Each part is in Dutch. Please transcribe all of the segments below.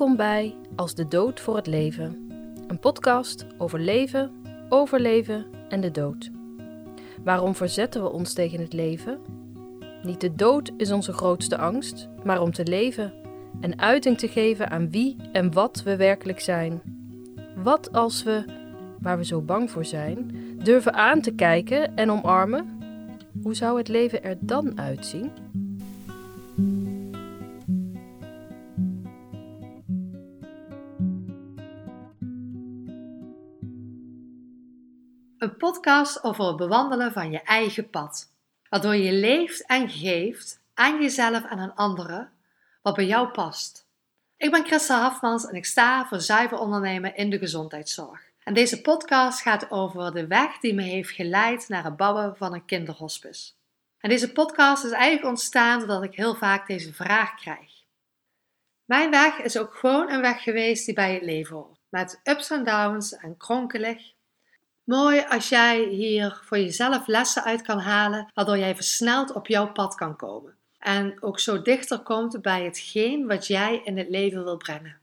Welkom bij Als de dood voor het leven. Een podcast over leven, overleven en de dood. Waarom verzetten we ons tegen het leven? Niet de dood is onze grootste angst, maar om te leven en uiting te geven aan wie en wat we werkelijk zijn. Wat als we, waar we zo bang voor zijn, durven aan te kijken en omarmen? Hoe zou het leven er dan uitzien? Een podcast over het bewandelen van je eigen pad. Waardoor je leeft en geeft aan jezelf en aan anderen wat bij jou past. Ik ben Christa Hafmans en ik sta voor zuiver ondernemen in de gezondheidszorg. En deze podcast gaat over de weg die me heeft geleid naar het bouwen van een kinderhospice. En deze podcast is eigenlijk ontstaan doordat ik heel vaak deze vraag krijg. Mijn weg is ook gewoon een weg geweest die bij het leven hoort. Met ups en downs en kronkelig. Mooi als jij hier voor jezelf lessen uit kan halen, waardoor jij versneld op jouw pad kan komen. En ook zo dichter komt bij hetgeen wat jij in het leven wil brengen.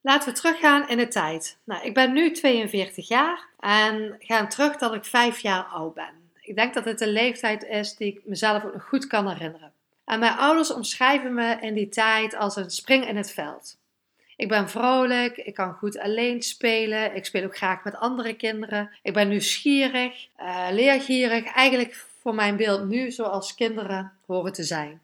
Laten we teruggaan in de tijd. Nou, ik ben nu 42 jaar en gaan terug dat ik 5 jaar oud ben. Ik denk dat het een leeftijd is die ik mezelf nog goed kan herinneren. En mijn ouders omschrijven me in die tijd als een spring in het veld. Ik ben vrolijk, ik kan goed alleen spelen, ik speel ook graag met andere kinderen. Ik ben nieuwsgierig, uh, leergierig, eigenlijk voor mijn beeld nu zoals kinderen horen te zijn.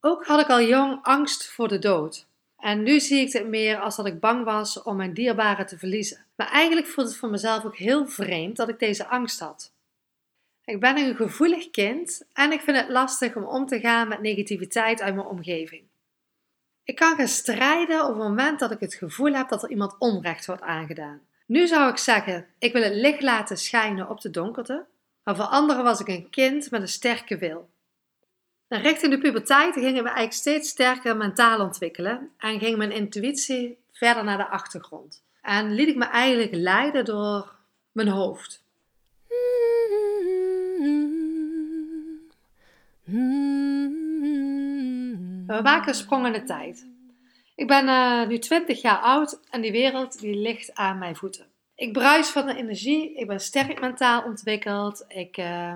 Ook had ik al jong angst voor de dood. En nu zie ik het meer als dat ik bang was om mijn dierbaren te verliezen. Maar eigenlijk voelt het voor mezelf ook heel vreemd dat ik deze angst had. Ik ben een gevoelig kind en ik vind het lastig om om te gaan met negativiteit uit mijn omgeving. Ik kan gaan strijden op het moment dat ik het gevoel heb dat er iemand onrecht wordt aangedaan. Nu zou ik zeggen, ik wil het licht laten schijnen op de donkerte, maar voor anderen was ik een kind met een sterke wil. En richting de puberteit gingen we eigenlijk steeds sterker mentaal ontwikkelen en ging mijn intuïtie verder naar de achtergrond. En liet ik me eigenlijk leiden door mijn hoofd. We maken een sprong in de tijd. Ik ben uh, nu 20 jaar oud en die wereld die ligt aan mijn voeten. Ik bruis van de energie, ik ben sterk mentaal ontwikkeld. Ik, uh,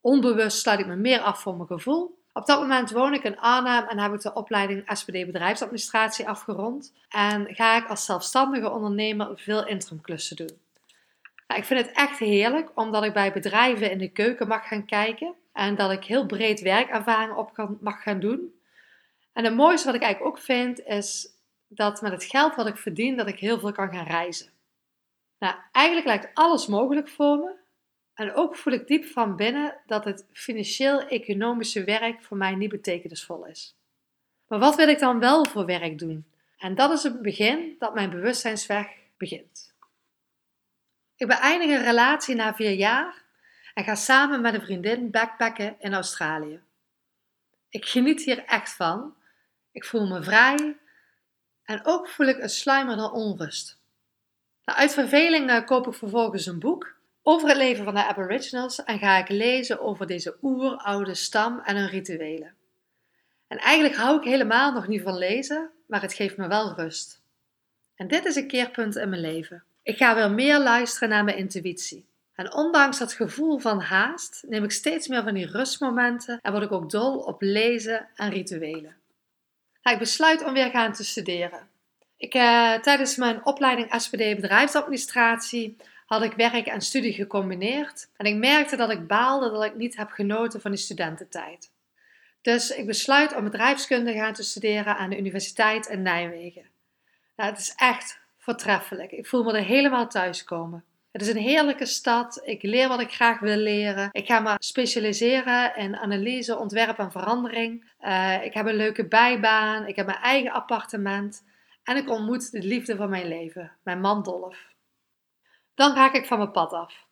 onbewust sluit ik me meer af voor mijn gevoel. Op dat moment woon ik in Arnhem en heb ik de opleiding SPD Bedrijfsadministratie afgerond. En ga ik als zelfstandige ondernemer veel interimklussen doen. Nou, ik vind het echt heerlijk omdat ik bij bedrijven in de keuken mag gaan kijken. En dat ik heel breed werkervaring op mag gaan doen. En het mooiste wat ik eigenlijk ook vind is dat met het geld wat ik verdien, dat ik heel veel kan gaan reizen. Nou, eigenlijk lijkt alles mogelijk voor me. En ook voel ik diep van binnen dat het financieel-economische werk voor mij niet betekenisvol is. Maar wat wil ik dan wel voor werk doen? En dat is het begin dat mijn bewustzijnsweg begint. Ik beëindig een relatie na vier jaar en ga samen met een vriendin backpacken in Australië. Ik geniet hier echt van. Ik voel me vrij en ook voel ik een sluimerende onrust. Nou, uit verveling eh, koop ik vervolgens een boek over het leven van de Aboriginals en ga ik lezen over deze oeroude stam en hun rituelen. En eigenlijk hou ik helemaal nog niet van lezen, maar het geeft me wel rust. En dit is een keerpunt in mijn leven. Ik ga weer meer luisteren naar mijn intuïtie. En ondanks dat gevoel van haast neem ik steeds meer van die rustmomenten en word ik ook dol op lezen en rituelen. Ik besluit om weer gaan te studeren. Ik, eh, tijdens mijn opleiding SPD bedrijfsadministratie had ik werk en studie gecombineerd en ik merkte dat ik baalde dat ik niet heb genoten van die studententijd. Dus ik besluit om bedrijfskunde gaan te studeren aan de Universiteit in Nijmegen. Nou, het is echt voortreffelijk. Ik voel me er helemaal thuis komen. Het is een heerlijke stad. Ik leer wat ik graag wil leren. Ik ga me specialiseren in analyse, ontwerp en verandering. Uh, ik heb een leuke bijbaan. Ik heb mijn eigen appartement. En ik ontmoet de liefde van mijn leven, mijn man Dolf. Dan raak ik van mijn pad af.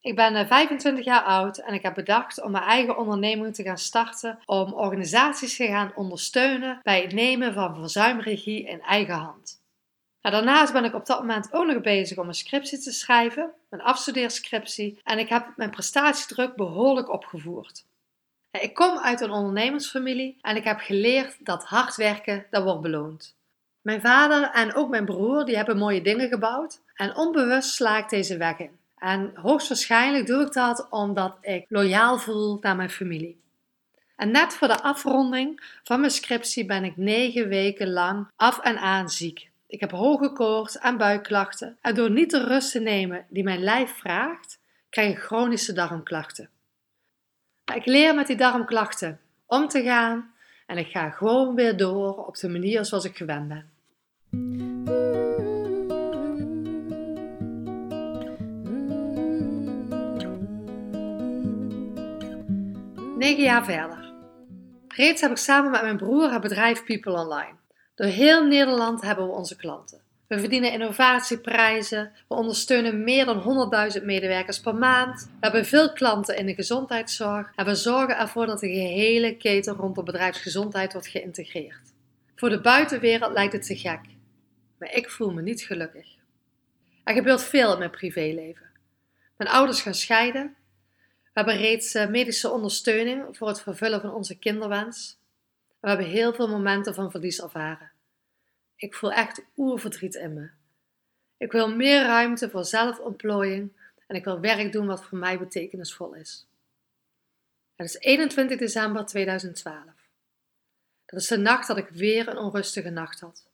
Ik ben 25 eh, jaar oud en ik heb bedacht om mijn eigen onderneming te gaan starten om organisaties te gaan ondersteunen bij het nemen van verzuimregie in eigen hand. Nou, daarnaast ben ik op dat moment ook nog bezig om een scriptie te schrijven, mijn afstudeerscriptie, en ik heb mijn prestatiedruk behoorlijk opgevoerd. Ik kom uit een ondernemersfamilie en ik heb geleerd dat hard werken, dat wordt beloond. Mijn vader en ook mijn broer, die hebben mooie dingen gebouwd en onbewust sla ik deze weg in. En hoogstwaarschijnlijk doe ik dat omdat ik loyaal voel naar mijn familie. En net voor de afronding van mijn scriptie ben ik negen weken lang af en aan ziek. Ik heb hoge koorts en buikklachten en door niet de rust te nemen die mijn lijf vraagt, krijg ik chronische darmklachten. Ik leer met die darmklachten om te gaan en ik ga gewoon weer door op de manier zoals ik gewend ben. Negen jaar verder. Reeds heb ik samen met mijn broer het bedrijf People Online. Door heel Nederland hebben we onze klanten. We verdienen innovatieprijzen. We ondersteunen meer dan 100.000 medewerkers per maand. We hebben veel klanten in de gezondheidszorg. En we zorgen ervoor dat de gehele keten rondom bedrijfsgezondheid wordt geïntegreerd. Voor de buitenwereld lijkt het te gek. Maar ik voel me niet gelukkig. Er gebeurt veel in mijn privéleven. Mijn ouders gaan scheiden. We hebben reeds eh, medische ondersteuning voor het vervullen van onze kinderwens. We hebben heel veel momenten van verlies ervaren. Ik voel echt oerverdriet in me. Ik wil meer ruimte voor zelfontplooiing en ik wil werk doen wat voor mij betekenisvol is. Het is 21 december 2012. Dat is de nacht dat ik weer een onrustige nacht had.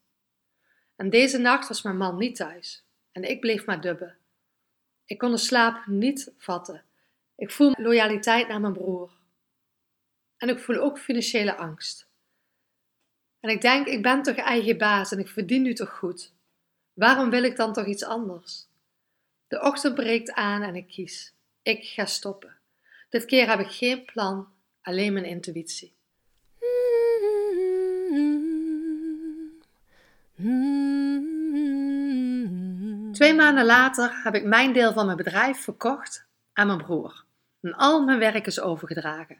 En deze nacht was mijn man niet thuis en ik bleef maar dubben. Ik kon de slaap niet vatten. Ik voel loyaliteit naar mijn broer. En ik voel ook financiële angst. En ik denk, ik ben toch eigen baas en ik verdien nu toch goed. Waarom wil ik dan toch iets anders? De ochtend breekt aan en ik kies. Ik ga stoppen. Dit keer heb ik geen plan, alleen mijn intuïtie. Twee maanden later heb ik mijn deel van mijn bedrijf verkocht aan mijn broer. En al mijn werk is overgedragen.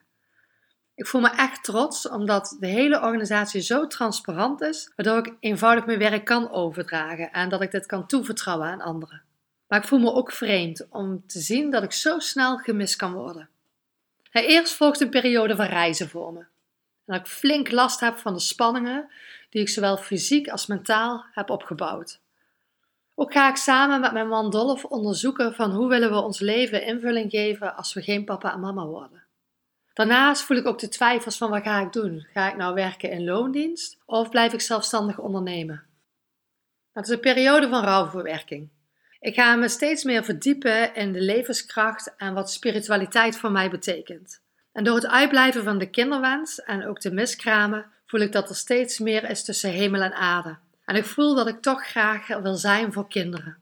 Ik voel me echt trots omdat de hele organisatie zo transparant is, waardoor ik eenvoudig mijn werk kan overdragen en dat ik dit kan toevertrouwen aan anderen. Maar ik voel me ook vreemd om te zien dat ik zo snel gemist kan worden. Eerst volgt een periode van reizen voor me. En dat ik flink last heb van de spanningen die ik zowel fysiek als mentaal heb opgebouwd. Ook ga ik samen met mijn man Dolf onderzoeken van hoe willen we ons leven invulling geven als we geen papa en mama worden. Daarnaast voel ik ook de twijfels van wat ga ik doen? Ga ik nou werken in loondienst of blijf ik zelfstandig ondernemen? Dat is een periode van rouwverwerking. Ik ga me steeds meer verdiepen in de levenskracht en wat spiritualiteit voor mij betekent. En door het uitblijven van de kinderwens en ook de miskramen voel ik dat er steeds meer is tussen hemel en aarde. En ik voel dat ik toch graag wil zijn voor kinderen.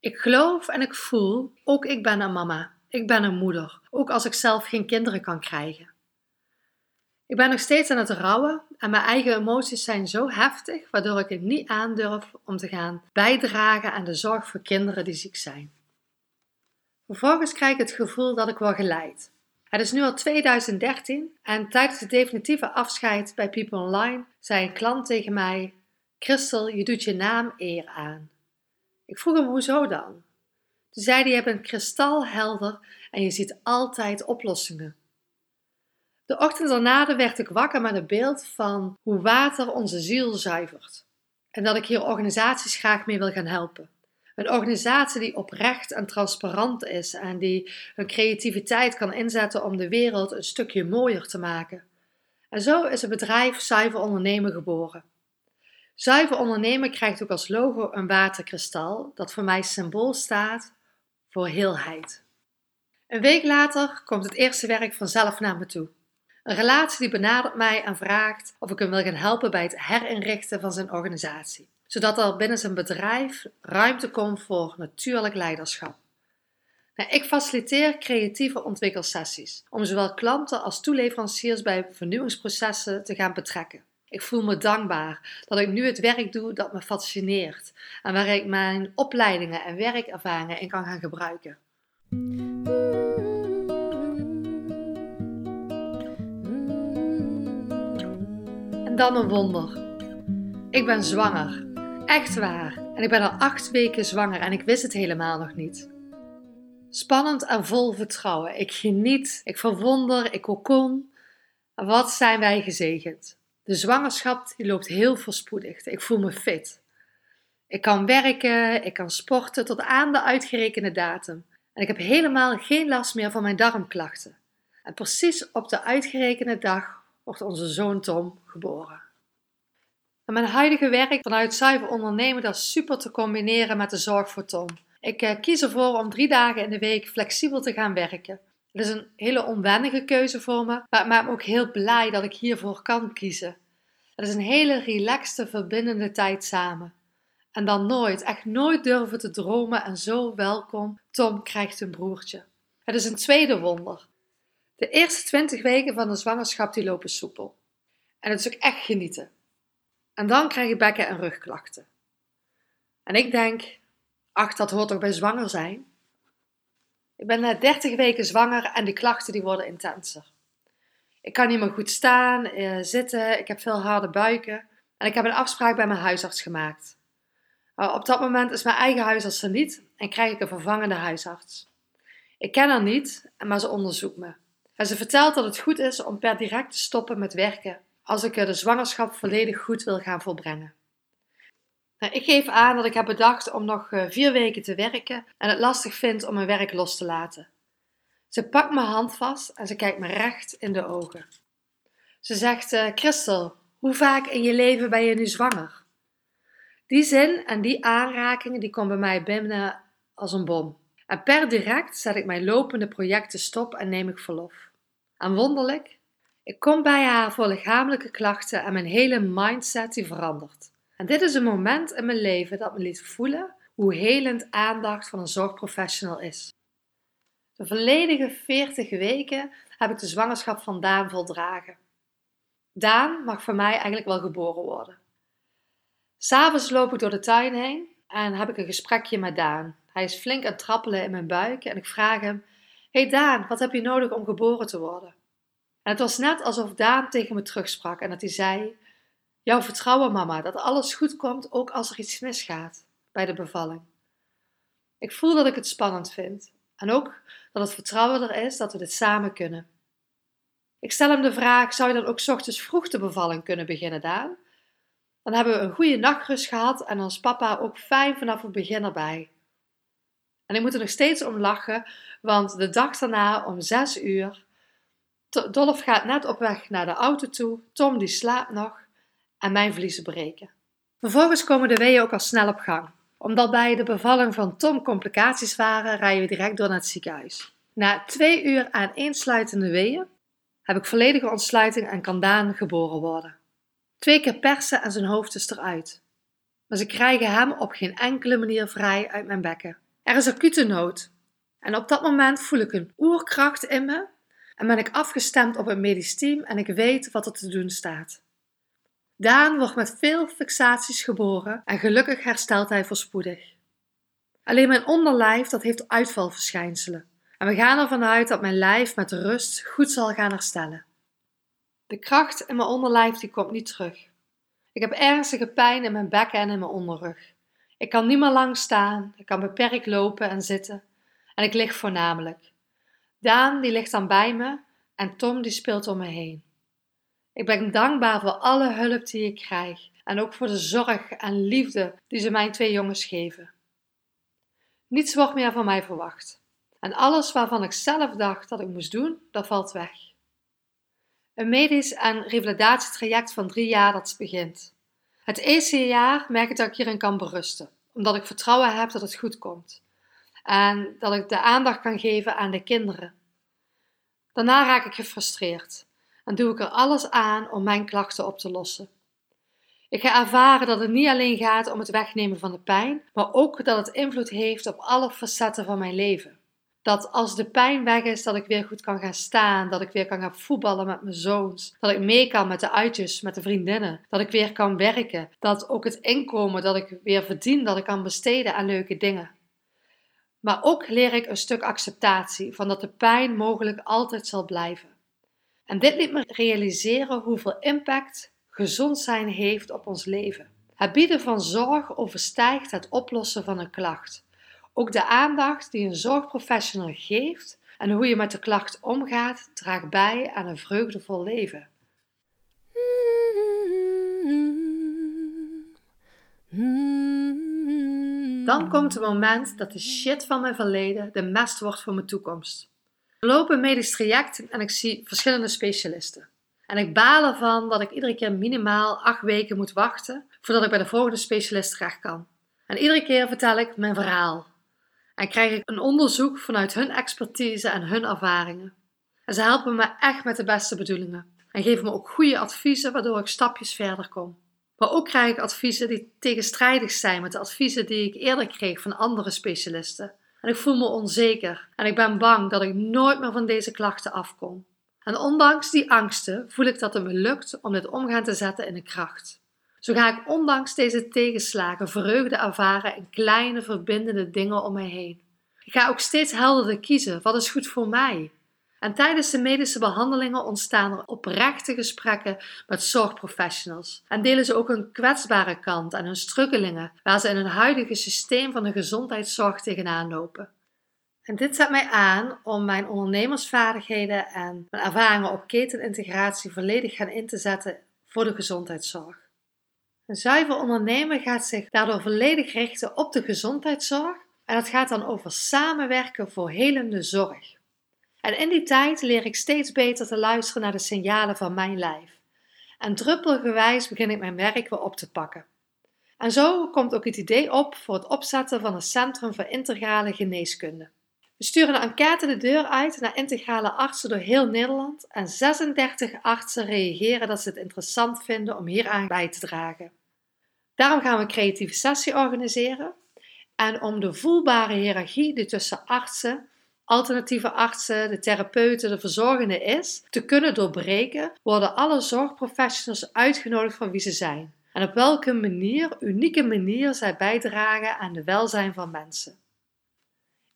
Ik geloof en ik voel, ook ik ben een mama. Ik ben een moeder, ook als ik zelf geen kinderen kan krijgen. Ik ben nog steeds aan het rouwen en mijn eigen emoties zijn zo heftig, waardoor ik het niet aandurf om te gaan bijdragen aan de zorg voor kinderen die ziek zijn. Vervolgens krijg ik het gevoel dat ik word geleid. Het is nu al 2013 en tijdens het definitieve afscheid bij People Online zei een klant tegen mij: Christel, je doet je naam eer aan. Ik vroeg hem hoezo dan? Zei hij: Je bent kristalhelder en je ziet altijd oplossingen. De ochtend daarna werd ik wakker met een beeld van hoe water onze ziel zuivert. En dat ik hier organisaties graag mee wil gaan helpen. Een organisatie die oprecht en transparant is en die hun creativiteit kan inzetten om de wereld een stukje mooier te maken. En zo is het bedrijf Zuiver Ondernemen geboren. Zuiver Ondernemen krijgt ook als logo een waterkristal, dat voor mij symbool staat voor heelheid. Een week later komt het eerste werk vanzelf naar me toe. Een relatie die benadert mij en vraagt of ik hem wil gaan helpen bij het herinrichten van zijn organisatie, zodat er binnen zijn bedrijf ruimte komt voor natuurlijk leiderschap. Nou, ik faciliteer creatieve ontwikkelsessies om zowel klanten als toeleveranciers bij vernieuwingsprocessen te gaan betrekken. Ik voel me dankbaar dat ik nu het werk doe dat me fascineert en waar ik mijn opleidingen en werkervaringen in kan gaan gebruiken. En dan een wonder. Ik ben zwanger. Echt waar. En ik ben al acht weken zwanger en ik wist het helemaal nog niet. Spannend en vol vertrouwen. Ik geniet, ik verwonder, ik kokon. Wat zijn wij gezegend? De zwangerschap loopt heel voorspoedig. Ik voel me fit. Ik kan werken, ik kan sporten tot aan de uitgerekende datum. En ik heb helemaal geen last meer van mijn darmklachten. En precies op de uitgerekende dag wordt onze zoon Tom geboren. En mijn huidige werk vanuit zuiver ondernemen dat is super te combineren met de zorg voor Tom. Ik eh, kies ervoor om drie dagen in de week flexibel te gaan werken. Het is een hele onwendige keuze voor me, maar het maakt me ook heel blij dat ik hiervoor kan kiezen. Het is een hele relaxte, verbindende tijd samen. En dan nooit, echt nooit durven te dromen en zo welkom, Tom krijgt een broertje. Het is een tweede wonder. De eerste twintig weken van de zwangerschap die lopen soepel. En het is ook echt genieten. En dan krijg je bekken- en rugklachten. En ik denk, ach, dat hoort toch bij zwanger zijn? Ik ben net 30 weken zwanger en die klachten die worden intenser. Ik kan niet meer goed staan, eh, zitten, ik heb veel harde buiken en ik heb een afspraak bij mijn huisarts gemaakt. Op dat moment is mijn eigen huisarts er niet en krijg ik een vervangende huisarts. Ik ken haar niet, maar ze onderzoekt me. En ze vertelt dat het goed is om per direct te stoppen met werken als ik de zwangerschap volledig goed wil gaan volbrengen. Nou, ik geef aan dat ik heb bedacht om nog eh, vier weken te werken en het lastig vind om mijn werk los te laten. Ze pakt mijn hand vast en ze kijkt me recht in de ogen. Ze zegt: uh, Christel, hoe vaak in je leven ben je nu zwanger? Die zin en die aanrakingen die komen bij mij binnen als een bom. En per direct zet ik mijn lopende projecten stop en neem ik verlof. En wonderlijk, ik kom bij haar voor lichamelijke klachten en mijn hele mindset die verandert. En dit is een moment in mijn leven dat me liet voelen hoe helend aandacht van een zorgprofessional is. De volledige 40 weken heb ik de zwangerschap van Daan voldragen. Daan mag voor mij eigenlijk wel geboren worden. S'avonds loop ik door de tuin heen en heb ik een gesprekje met Daan. Hij is flink aan het trappelen in mijn buik en ik vraag hem: Hey Daan, wat heb je nodig om geboren te worden? En het was net alsof Daan tegen me terugsprak en dat hij zei: Jouw vertrouwen, mama, dat alles goed komt, ook als er iets misgaat bij de bevalling. Ik voel dat ik het spannend vind en ook dat het vertrouwen er is dat we dit samen kunnen. Ik stel hem de vraag: zou je dan ook ochtends vroeg de bevalling kunnen beginnen, Daan? Dan hebben we een goede nachtrust gehad en ons papa ook fijn vanaf het begin erbij. En ik moet er nog steeds om lachen, want de dag daarna om zes uur, Dolf gaat net op weg naar de auto toe, Tom die slaapt nog en mijn vliezen breken. Vervolgens komen de weeën ook al snel op gang. Omdat bij de bevalling van Tom complicaties waren, rijden we direct door naar het ziekenhuis. Na twee uur aan eensluitende weeën heb ik volledige ontsluiting en kan Daan geboren worden. Twee keer persen en zijn hoofd is eruit. Maar ze krijgen hem op geen enkele manier vrij uit mijn bekken. Er is acute nood. En op dat moment voel ik een oerkracht in me en ben ik afgestemd op een medisch team en ik weet wat er te doen staat. Daan wordt met veel fixaties geboren en gelukkig herstelt hij voorspoedig. Alleen mijn onderlijf dat heeft uitvalverschijnselen en we gaan ervan uit dat mijn lijf met rust goed zal gaan herstellen. De kracht in mijn onderlijf die komt niet terug. Ik heb ernstige pijn in mijn bekken en in mijn onderrug. Ik kan niet meer lang staan, ik kan beperkt lopen en zitten en ik lig voornamelijk. Daan die ligt dan bij me en Tom die speelt om me heen. Ik ben dankbaar voor alle hulp die ik krijg en ook voor de zorg en liefde die ze mijn twee jongens geven. Niets wordt meer van mij verwacht. En alles waarvan ik zelf dacht dat ik moest doen, dat valt weg. Een medisch en revalidatietraject van drie jaar dat begint. Het eerste jaar merk ik dat ik hierin kan berusten, omdat ik vertrouwen heb dat het goed komt. En dat ik de aandacht kan geven aan de kinderen. Daarna raak ik gefrustreerd en doe ik er alles aan om mijn klachten op te lossen. Ik ga ervaren dat het niet alleen gaat om het wegnemen van de pijn, maar ook dat het invloed heeft op alle facetten van mijn leven. Dat als de pijn weg is, dat ik weer goed kan gaan staan, dat ik weer kan gaan voetballen met mijn zoons, dat ik mee kan met de uitjes, met de vriendinnen, dat ik weer kan werken, dat ook het inkomen dat ik weer verdien, dat ik kan besteden aan leuke dingen. Maar ook leer ik een stuk acceptatie van dat de pijn mogelijk altijd zal blijven. En dit liet me realiseren hoeveel impact gezond zijn heeft op ons leven. Het bieden van zorg overstijgt het oplossen van een klacht. Ook de aandacht die een zorgprofessional geeft En hoe je met de klacht omgaat, draagt bij aan een vreugdevol leven. Dan komt het moment dat de shit van mijn verleden de mest wordt voor mijn toekomst. We lopen een medisch traject en ik zie verschillende specialisten. En ik baal ervan dat ik iedere keer minimaal acht weken moet wachten voordat ik bij de volgende specialist terecht kan. En iedere keer vertel ik mijn verhaal. En krijg ik een onderzoek vanuit hun expertise en hun ervaringen. En ze helpen me echt met de beste bedoelingen. En geven me ook goede adviezen waardoor ik stapjes verder kom. Maar ook krijg ik adviezen die tegenstrijdig zijn met de adviezen die ik eerder kreeg van andere specialisten. En ik voel me onzeker en ik ben bang dat ik nooit meer van deze klachten afkom. En ondanks die angsten voel ik dat het me lukt om dit omgaan te zetten in een kracht. Zo ga ik ondanks deze tegenslagen vreugde ervaren in kleine verbindende dingen om mij heen. Ik ga ook steeds helderder kiezen wat is goed voor mij. En tijdens de medische behandelingen ontstaan er oprechte gesprekken met zorgprofessionals en delen ze ook hun kwetsbare kant en hun struggelingen waar ze in hun huidige systeem van de gezondheidszorg tegenaan lopen. En dit zet mij aan om mijn ondernemersvaardigheden en mijn ervaringen op ketenintegratie volledig gaan in te zetten voor de gezondheidszorg. Een zuiver ondernemer gaat zich daardoor volledig richten op de gezondheidszorg en het gaat dan over samenwerken voor helende zorg. En in die tijd leer ik steeds beter te luisteren naar de signalen van mijn lijf. En druppelgewijs begin ik mijn werk weer op te pakken. En zo komt ook het idee op voor het opzetten van een Centrum voor Integrale Geneeskunde. We sturen een enquête de deur uit naar integrale artsen door heel Nederland en 36 artsen reageren dat ze het interessant vinden om hieraan bij te dragen. Daarom gaan we een creatieve sessie organiseren en om de voelbare hiërarchie die tussen artsen, alternatieve artsen, de therapeuten, de verzorgenden is, te kunnen doorbreken, worden alle zorgprofessionals uitgenodigd van wie ze zijn en op welke manier, unieke manier zij bijdragen aan de welzijn van mensen.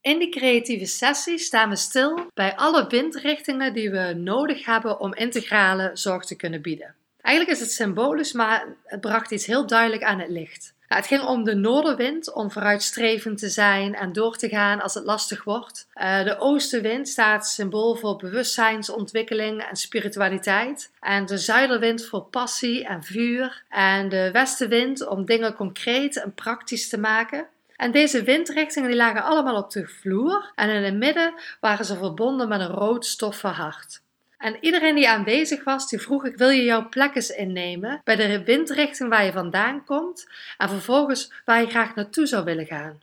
In die creatieve sessie staan we stil bij alle windrichtingen die we nodig hebben om integrale zorg te kunnen bieden. Eigenlijk is het symbolisch, maar het bracht iets heel duidelijk aan het licht. Nou, het ging om de noordenwind om vooruitstrevend te zijn en door te gaan als het lastig wordt. Uh, de oostenwind staat symbool voor bewustzijnsontwikkeling en spiritualiteit. En de zuiderwind voor passie en vuur. En de westenwind om dingen concreet en praktisch te maken. En deze windrichtingen die lagen allemaal op de vloer en in het midden waren ze verbonden met een rood stoffen hart. En iedereen die aanwezig was, die vroeg ik, wil je jouw plek eens innemen bij de windrichting waar je vandaan komt en vervolgens waar je graag naartoe zou willen gaan.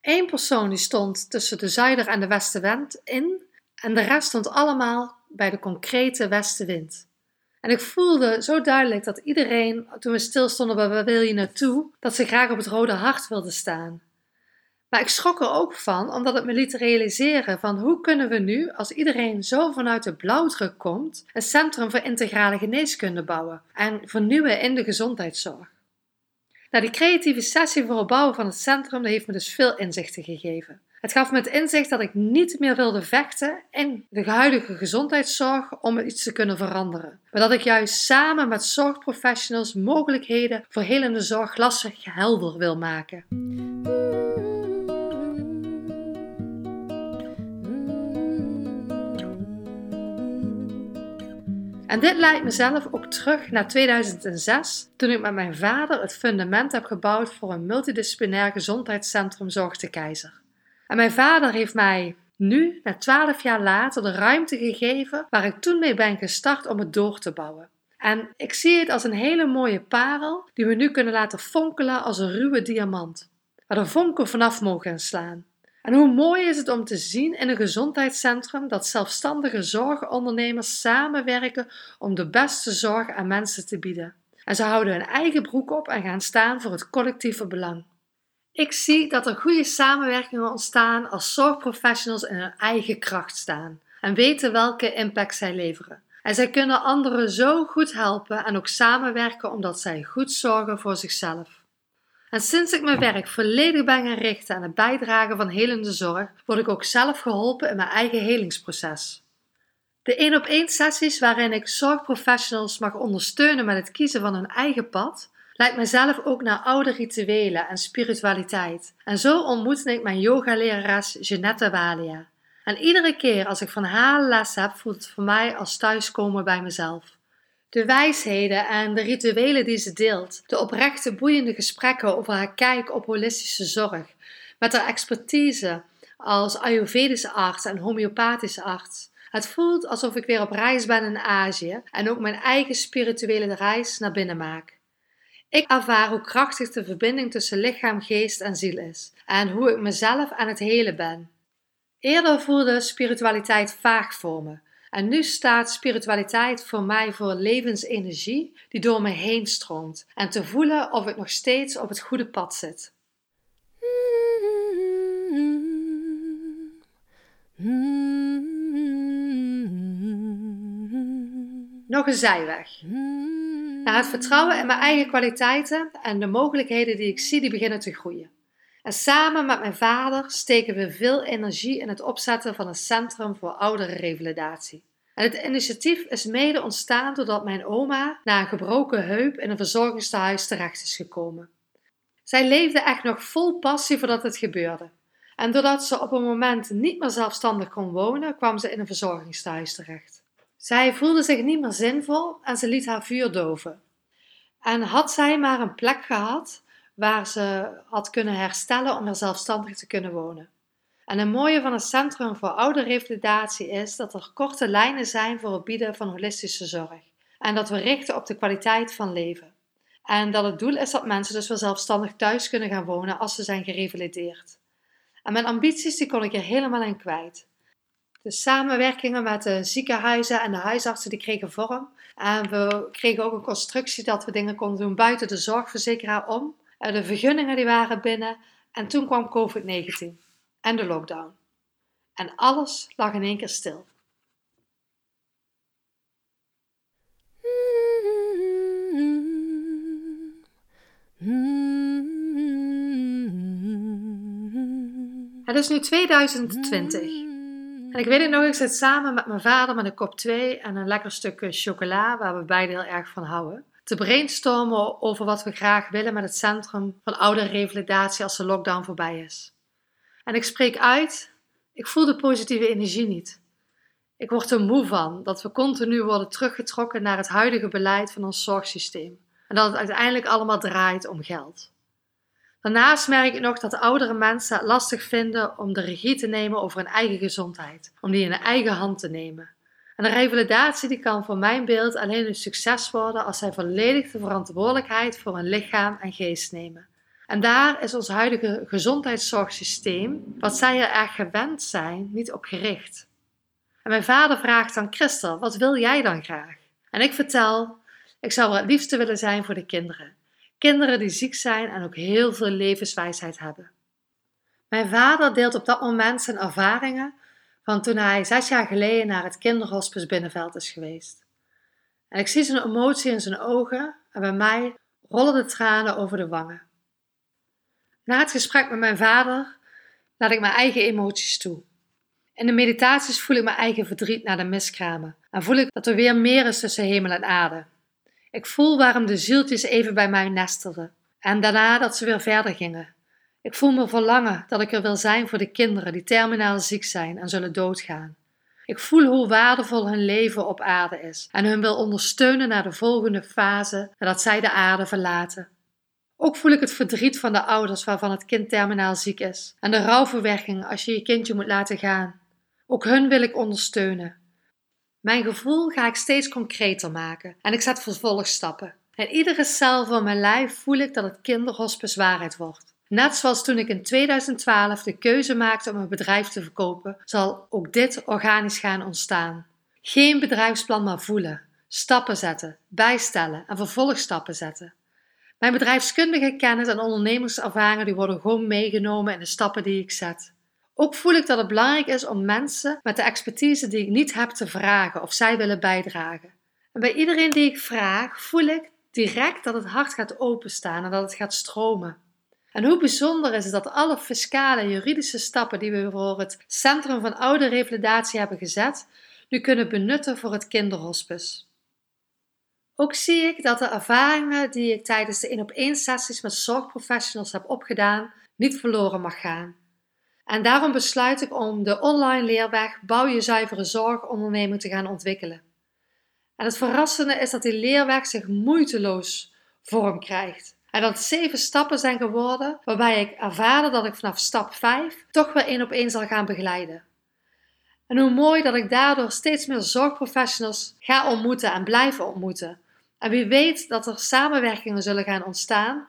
Eén persoon die stond tussen de zuider- en de westenwind in en de rest stond allemaal bij de concrete westenwind. En ik voelde zo duidelijk dat iedereen, toen we stilstonden bij waar wil je naartoe, dat ze graag op het rode hart wilde staan. Maar ik schrok er ook van, omdat het me liet realiseren van hoe kunnen we nu, als iedereen zo vanuit de blauwdruk komt, een centrum voor integrale geneeskunde bouwen en vernieuwen in de gezondheidszorg. Nou, die creatieve sessie voor het bouwen van het centrum heeft me dus veel inzichten gegeven. Het gaf me het inzicht dat ik niet meer wilde vechten in de huidige gezondheidszorg om iets te kunnen veranderen. Maar dat ik juist samen met zorgprofessionals mogelijkheden voor helende zorg lastig helder wil maken. En dit leidt mezelf ook terug naar 2006, toen ik met mijn vader het fundament heb gebouwd voor een multidisciplinair gezondheidscentrum Zorg de Keizer. En mijn vader heeft mij nu, na 12 jaar later, de ruimte gegeven waar ik toen mee ben gestart om het door te bouwen. En ik zie het als een hele mooie parel die we nu kunnen laten fonkelen als een ruwe diamant, waar de vonken vanaf mogen slaan. En hoe mooi is het om te zien in een gezondheidscentrum dat zelfstandige zorgondernemers samenwerken om de beste zorg aan mensen te bieden. En ze houden hun eigen broek op en gaan staan voor het collectieve belang. Ik zie dat er goede samenwerkingen ontstaan als zorgprofessionals in hun eigen kracht staan en weten welke impact zij leveren. En zij kunnen anderen zo goed helpen en ook samenwerken omdat zij goed zorgen voor zichzelf. En sinds ik mijn werk volledig ben gaan richten aan het bijdragen van helende zorg, word ik ook zelf geholpen in mijn eigen helingsproces. De één op één sessies waarin ik zorgprofessionals mag ondersteunen met het kiezen van hun eigen pad, leidt mezelf ook naar oude rituelen en spiritualiteit. En zo ontmoette ik mijn yogalerares Jeanette Walia. En iedere keer als ik van haar les heb, voelt het voor mij als thuiskomen bij mezelf. De wijsheden en de rituelen die ze deelt, de oprechte boeiende gesprekken over haar kijk op holistische zorg, met haar expertise als Ayurvedische arts en homeopathische arts. Het voelt alsof ik weer op reis ben in Azië en ook mijn eigen spirituele reis naar binnen maak. Ik ervaar hoe krachtig de verbinding tussen lichaam, geest en ziel is en hoe ik mezelf aan het hele ben. Eerder voelde spiritualiteit vaag voor me en nu staat spiritualiteit voor mij voor levensenergie die door me heen stroomt en te voelen of ik nog steeds op het goede pad zit. Nog een zijweg. Naar het vertrouwen in mijn eigen kwaliteiten en de mogelijkheden die ik zie, die beginnen te groeien. En samen met mijn vader steken we veel energie in het opzetten van een centrum voor ouderenrevalidatie. En het initiatief is mede ontstaan doordat mijn oma na een gebroken heup in een verzorgingstehuis terecht is gekomen. Zij leefde echt nog vol passie voordat het gebeurde. En doordat ze op een moment niet meer zelfstandig kon wonen, kwam ze in een verzorgingstehuis terecht. Zij voelde zich niet meer zinvol en ze liet haar vuur doven. En had zij maar een plek gehad waar ze had kunnen herstellen om weer zelfstandig te kunnen wonen. En het mooie van het Centrum voor Ouderrevalidatie is dat er korte lijnen zijn voor het bieden van holistische zorg. En dat we richten op de kwaliteit van leven. En dat het doel is dat mensen dus weer zelfstandig thuis kunnen gaan wonen als ze zijn gerevalideerd. En mijn ambities die kon ik er helemaal in kwijt. De samenwerkingen met de ziekenhuizen en de huisartsen die kregen vorm. En we kregen ook een constructie dat we dingen konden doen buiten de zorgverzekeraar om. De vergunningen die waren binnen. En toen kwam COVID-19 en de lockdown. En alles lag in één keer stil. Het is nu 2020. En ik weet het nog, ik zit samen met mijn vader met een kop thee en een lekker stuk chocola, waar we beide heel erg van houden. Te brainstormen over wat we graag willen met het Centrum van Ouderrevalidatie als de lockdown voorbij is. En ik spreek uit, ik voel de positieve energie niet. Ik word er moe van dat we continu worden teruggetrokken naar het huidige beleid van ons zorgsysteem. En dat het uiteindelijk allemaal draait om geld. Daarnaast merk ik nog dat oudere mensen het lastig vinden om de regie te nemen over hun eigen gezondheid, om die in hun eigen hand te nemen. En de revalidatie die kan voor mijn beeld alleen een succes worden als zij volledig de verantwoordelijkheid voor hun lichaam en geest nemen. En daar is ons huidige gezondheidszorgsysteem, wat zij er erg gewend zijn, niet op gericht. En mijn vader vraagt dan: Christel, wat wil jij dan graag? En ik vertel: ik zou het liefste willen zijn voor de kinderen. Kinderen die ziek zijn en ook heel veel levenswijsheid hebben. Mijn vader deelt op dat moment zijn ervaringen van toen hij zes jaar geleden naar het kinderhospice Binnenveld is geweest. En ik zie zijn emotie in zijn ogen en bij mij rollen de tranen over de wangen. Na het gesprek met mijn vader laat ik mijn eigen emoties toe. In de meditaties voel ik mijn eigen verdriet naar de miskramen en voel ik dat er weer meer is tussen hemel en aarde. Ik voel waarom de zieltjes even bij mij nestelden en daarna dat ze weer verder gingen. Ik voel me verlangen dat ik er wil zijn voor de kinderen die terminaal ziek zijn en zullen doodgaan. Ik voel hoe waardevol hun leven op aarde is en hun wil ondersteunen naar de volgende fase nadat zij de aarde verlaten. Ook voel ik het verdriet van de ouders waarvan het kind terminaal ziek is en de rouwverwerking als je je kindje moet laten gaan. Ook hun wil ik ondersteunen. Mijn gevoel ga ik steeds concreter maken en ik zet vervolgstappen. In iedere cel van mijn lijf voel ik dat het kinderhospice waarheid wordt. Net zoals toen ik in 2012 de keuze maakte om een bedrijf te verkopen, zal ook dit organisch gaan ontstaan. Geen bedrijfsplan maar voelen, stappen zetten, bijstellen en vervolgstappen zetten. Mijn bedrijfskundige kennis en ondernemerservaringen die worden gewoon meegenomen in de stappen die ik zet. Ook voel ik dat het belangrijk is om mensen met de expertise die ik niet heb te vragen of zij willen bijdragen. En bij iedereen die ik vraag, voel ik direct dat het hart gaat openstaan en dat het gaat stromen. En hoe bijzonder is het dat alle fiscale en juridische stappen die we voor het Centrum van Oude Revalidatie hebben gezet, nu kunnen benutten voor het kinderhospice. Ook zie ik dat de ervaringen die ik tijdens de 1 op 1 sessies met zorgprofessionals heb opgedaan, niet verloren mag gaan. En daarom besluit ik om de online leerweg Bouw je zuivere zorgonderneming te gaan ontwikkelen. En het verrassende is dat die leerweg zich moeiteloos vorm krijgt. En dat zeven stappen zijn geworden waarbij ik ervaarde dat ik vanaf stap 5 toch weer één op één zal gaan begeleiden. En hoe mooi dat ik daardoor steeds meer zorgprofessionals ga ontmoeten en blijven ontmoeten. En wie weet dat er samenwerkingen zullen gaan ontstaan.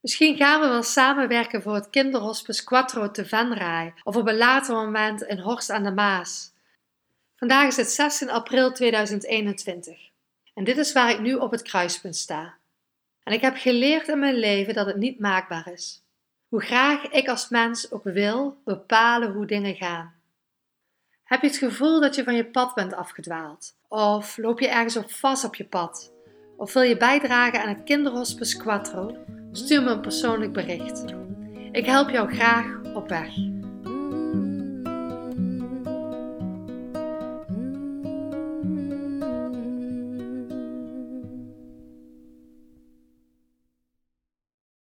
Misschien gaan we wel samenwerken voor het kinderhospice Quattro te Venray of op een later moment in Horst aan de Maas. Vandaag is het 16 april 2021 en dit is waar ik nu op het kruispunt sta. En ik heb geleerd in mijn leven dat het niet maakbaar is. Hoe graag ik als mens ook wil bepalen hoe dingen gaan. Heb je het gevoel dat je van je pad bent afgedwaald? Of loop je ergens op vast op je pad? Of wil je bijdragen aan het kinderhospice Quattro? Stuur me een persoonlijk bericht. Ik help jou graag op weg.